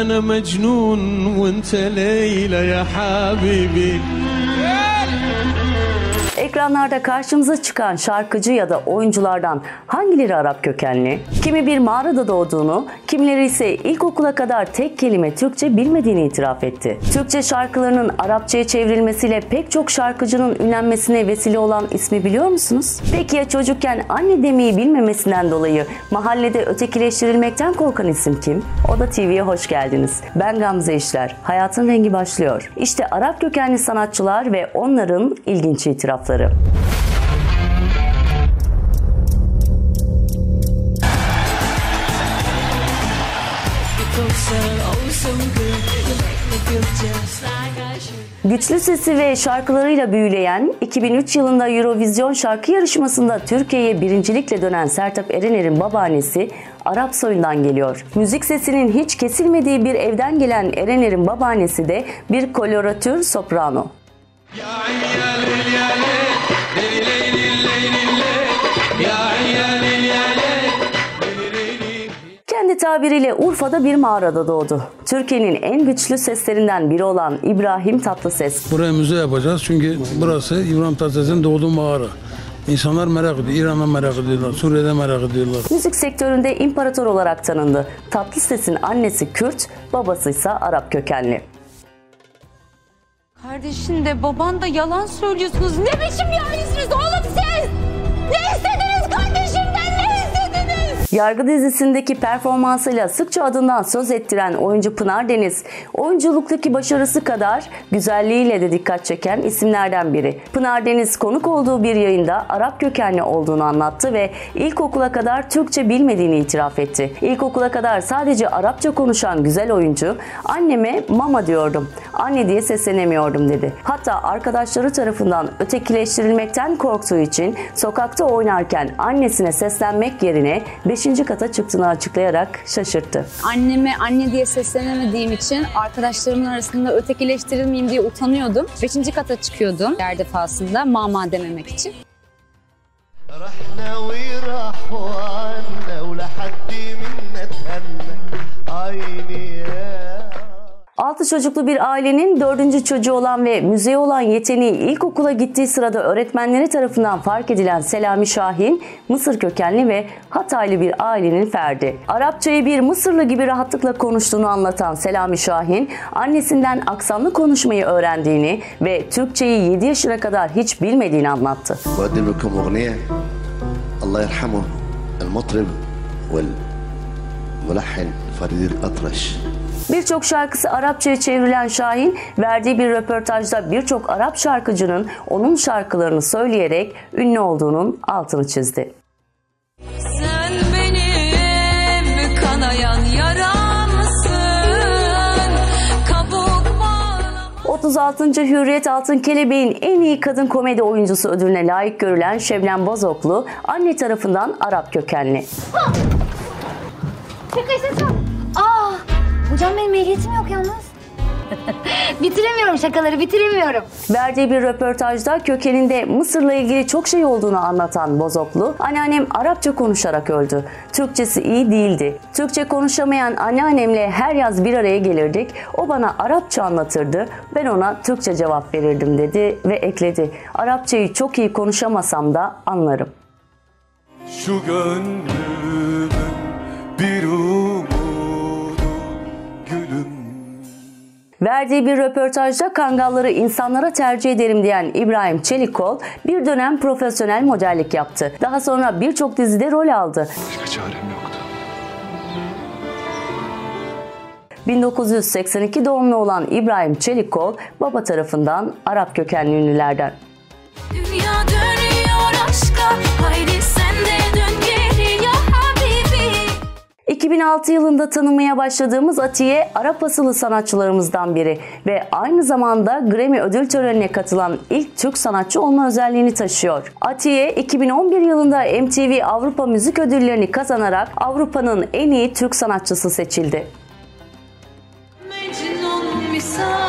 أنا مجنون وأنت ليلى يا حبيبي. Ekranlarda karşımıza çıkan şarkıcı ya da oyunculardan hangileri Arap kökenli? Kimi bir mağarada doğduğunu, kimileri ise ilkokula kadar tek kelime Türkçe bilmediğini itiraf etti. Türkçe şarkılarının Arapçaya çevrilmesiyle pek çok şarkıcının ünlenmesine vesile olan ismi biliyor musunuz? Peki ya çocukken anne demeyi bilmemesinden dolayı mahallede ötekileştirilmekten korkan isim kim? O da TV'ye hoş geldiniz. Ben Gamze İşler. Hayatın rengi başlıyor. İşte Arap kökenli sanatçılar ve onların ilginç itirafları hayatları. Güçlü sesi ve şarkılarıyla büyüleyen, 2003 yılında Eurovision şarkı yarışmasında Türkiye'ye birincilikle dönen Sertap Erener'in babaannesi Arap soyundan geliyor. Müzik sesinin hiç kesilmediği bir evden gelen Erener'in babaannesi de bir koloratür soprano. Ya, ya, ya, ya. Kendi tabiriyle Urfa'da bir mağarada doğdu. Türkiye'nin en güçlü seslerinden biri olan İbrahim Tatlıses. Buraya müze yapacağız çünkü burası İbrahim Tatlıses'in doğduğu mağara. İnsanlar merak ediyor. İran'da merak ediyorlar. Suriye'de merak ediyorlar. Müzik sektöründe imparator olarak tanındı. Tatlıses'in annesi Kürt, babası ise Arap kökenli. Kardeşin de baban da yalan söylüyorsunuz. Ne biçim yayısınız oğlum siz? Ne istediniz? Yargı dizisindeki performansıyla sıkça adından söz ettiren oyuncu Pınar Deniz, oyunculuktaki başarısı kadar güzelliğiyle de dikkat çeken isimlerden biri. Pınar Deniz konuk olduğu bir yayında Arap kökenli olduğunu anlattı ve ilkokula kadar Türkçe bilmediğini itiraf etti. İlkokula kadar sadece Arapça konuşan güzel oyuncu, anneme mama diyordum, anne diye seslenemiyordum dedi. Hatta arkadaşları tarafından ötekileştirilmekten korktuğu için sokakta oynarken annesine seslenmek yerine 5. kata çıktığını açıklayarak şaşırttı. Anneme anne diye seslenemediğim için arkadaşlarımın arasında ötekileştirilmeyeyim diye utanıyordum. Beşinci kata çıkıyordum her defasında mama dememek için. رحنا وراحوا عنا ولا حد منا تهنى عيني 6 çocuklu bir ailenin 4. çocuğu olan ve müzeye olan yeteneği ilkokula gittiği sırada öğretmenleri tarafından fark edilen Selami Şahin, Mısır kökenli ve Hataylı bir ailenin ferdi. Arapçayı bir Mısırlı gibi rahatlıkla konuştuğunu anlatan Selami Şahin, annesinden aksanlı konuşmayı öğrendiğini ve Türkçeyi 7 yaşına kadar hiç bilmediğini anlattı. Allah yerhamu, el-mutrib, el-mulahhin, Farid el-Atraş. Birçok şarkısı Arapçaya çevrilen Şahin, verdiği bir röportajda birçok Arap şarkıcının onun şarkılarını söyleyerek ünlü olduğunun altını çizdi. Sen benim kanayan yaramsın Kabuk bağlam 36. Hürriyet Altın Kelebeğin en iyi kadın komedi oyuncusu ödülüne layık görülen Şebnem Bozoklu, anne tarafından Arap kökenli. Aa, hocam benim ehliyetim yok yalnız. bitiremiyorum şakaları bitiremiyorum. Verdiği bir röportajda kökeninde Mısır'la ilgili çok şey olduğunu anlatan Bozoklu, anneannem Arapça konuşarak öldü. Türkçesi iyi değildi. Türkçe konuşamayan anneannemle her yaz bir araya gelirdik. O bana Arapça anlatırdı. Ben ona Türkçe cevap verirdim dedi ve ekledi. Arapçayı çok iyi konuşamasam da anlarım. Şu gönlümün bir umudu Verdiği bir röportajda kangalları insanlara tercih ederim diyen İbrahim Çelikol bir dönem profesyonel modellik yaptı. Daha sonra birçok dizide rol aldı. Başka çarem yoktu 1982 doğumlu olan İbrahim Çelikol baba tarafından Arap kökenli ünlülerden. Dünya dönüyor aşka Haydi 2006 yılında tanımaya başladığımız Atiye Arap asıllı sanatçılarımızdan biri ve aynı zamanda Grammy ödül törenine katılan ilk Türk sanatçı olma özelliğini taşıyor. Atiye 2011 yılında MTV Avrupa Müzik Ödülleri'ni kazanarak Avrupa'nın en iyi Türk sanatçısı seçildi. Mecnun misali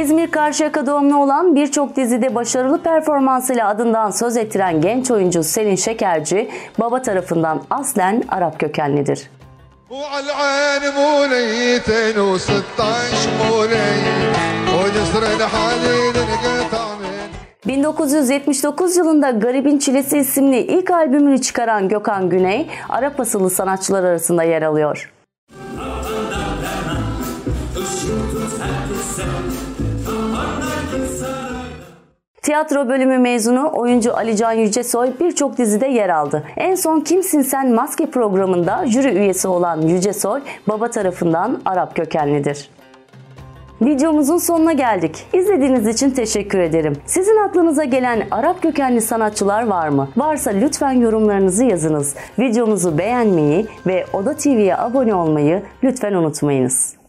İzmir Karşıyaka doğumlu olan birçok dizide başarılı performansıyla adından söz ettiren genç oyuncu Selin Şekerci, baba tarafından aslen Arap kökenlidir. 1979 yılında Garibin Çilesi isimli ilk albümünü çıkaran Gökhan Güney, Arap asıllı sanatçılar arasında yer alıyor. Tiyatro bölümü mezunu oyuncu Alican Yücesoy birçok dizide yer aldı. En son Kimsin Sen Maske programında jüri üyesi olan Yücesoy baba tarafından Arap kökenlidir. Videomuzun sonuna geldik. İzlediğiniz için teşekkür ederim. Sizin aklınıza gelen Arap kökenli sanatçılar var mı? Varsa lütfen yorumlarınızı yazınız. Videomuzu beğenmeyi ve Oda TV'ye abone olmayı lütfen unutmayınız.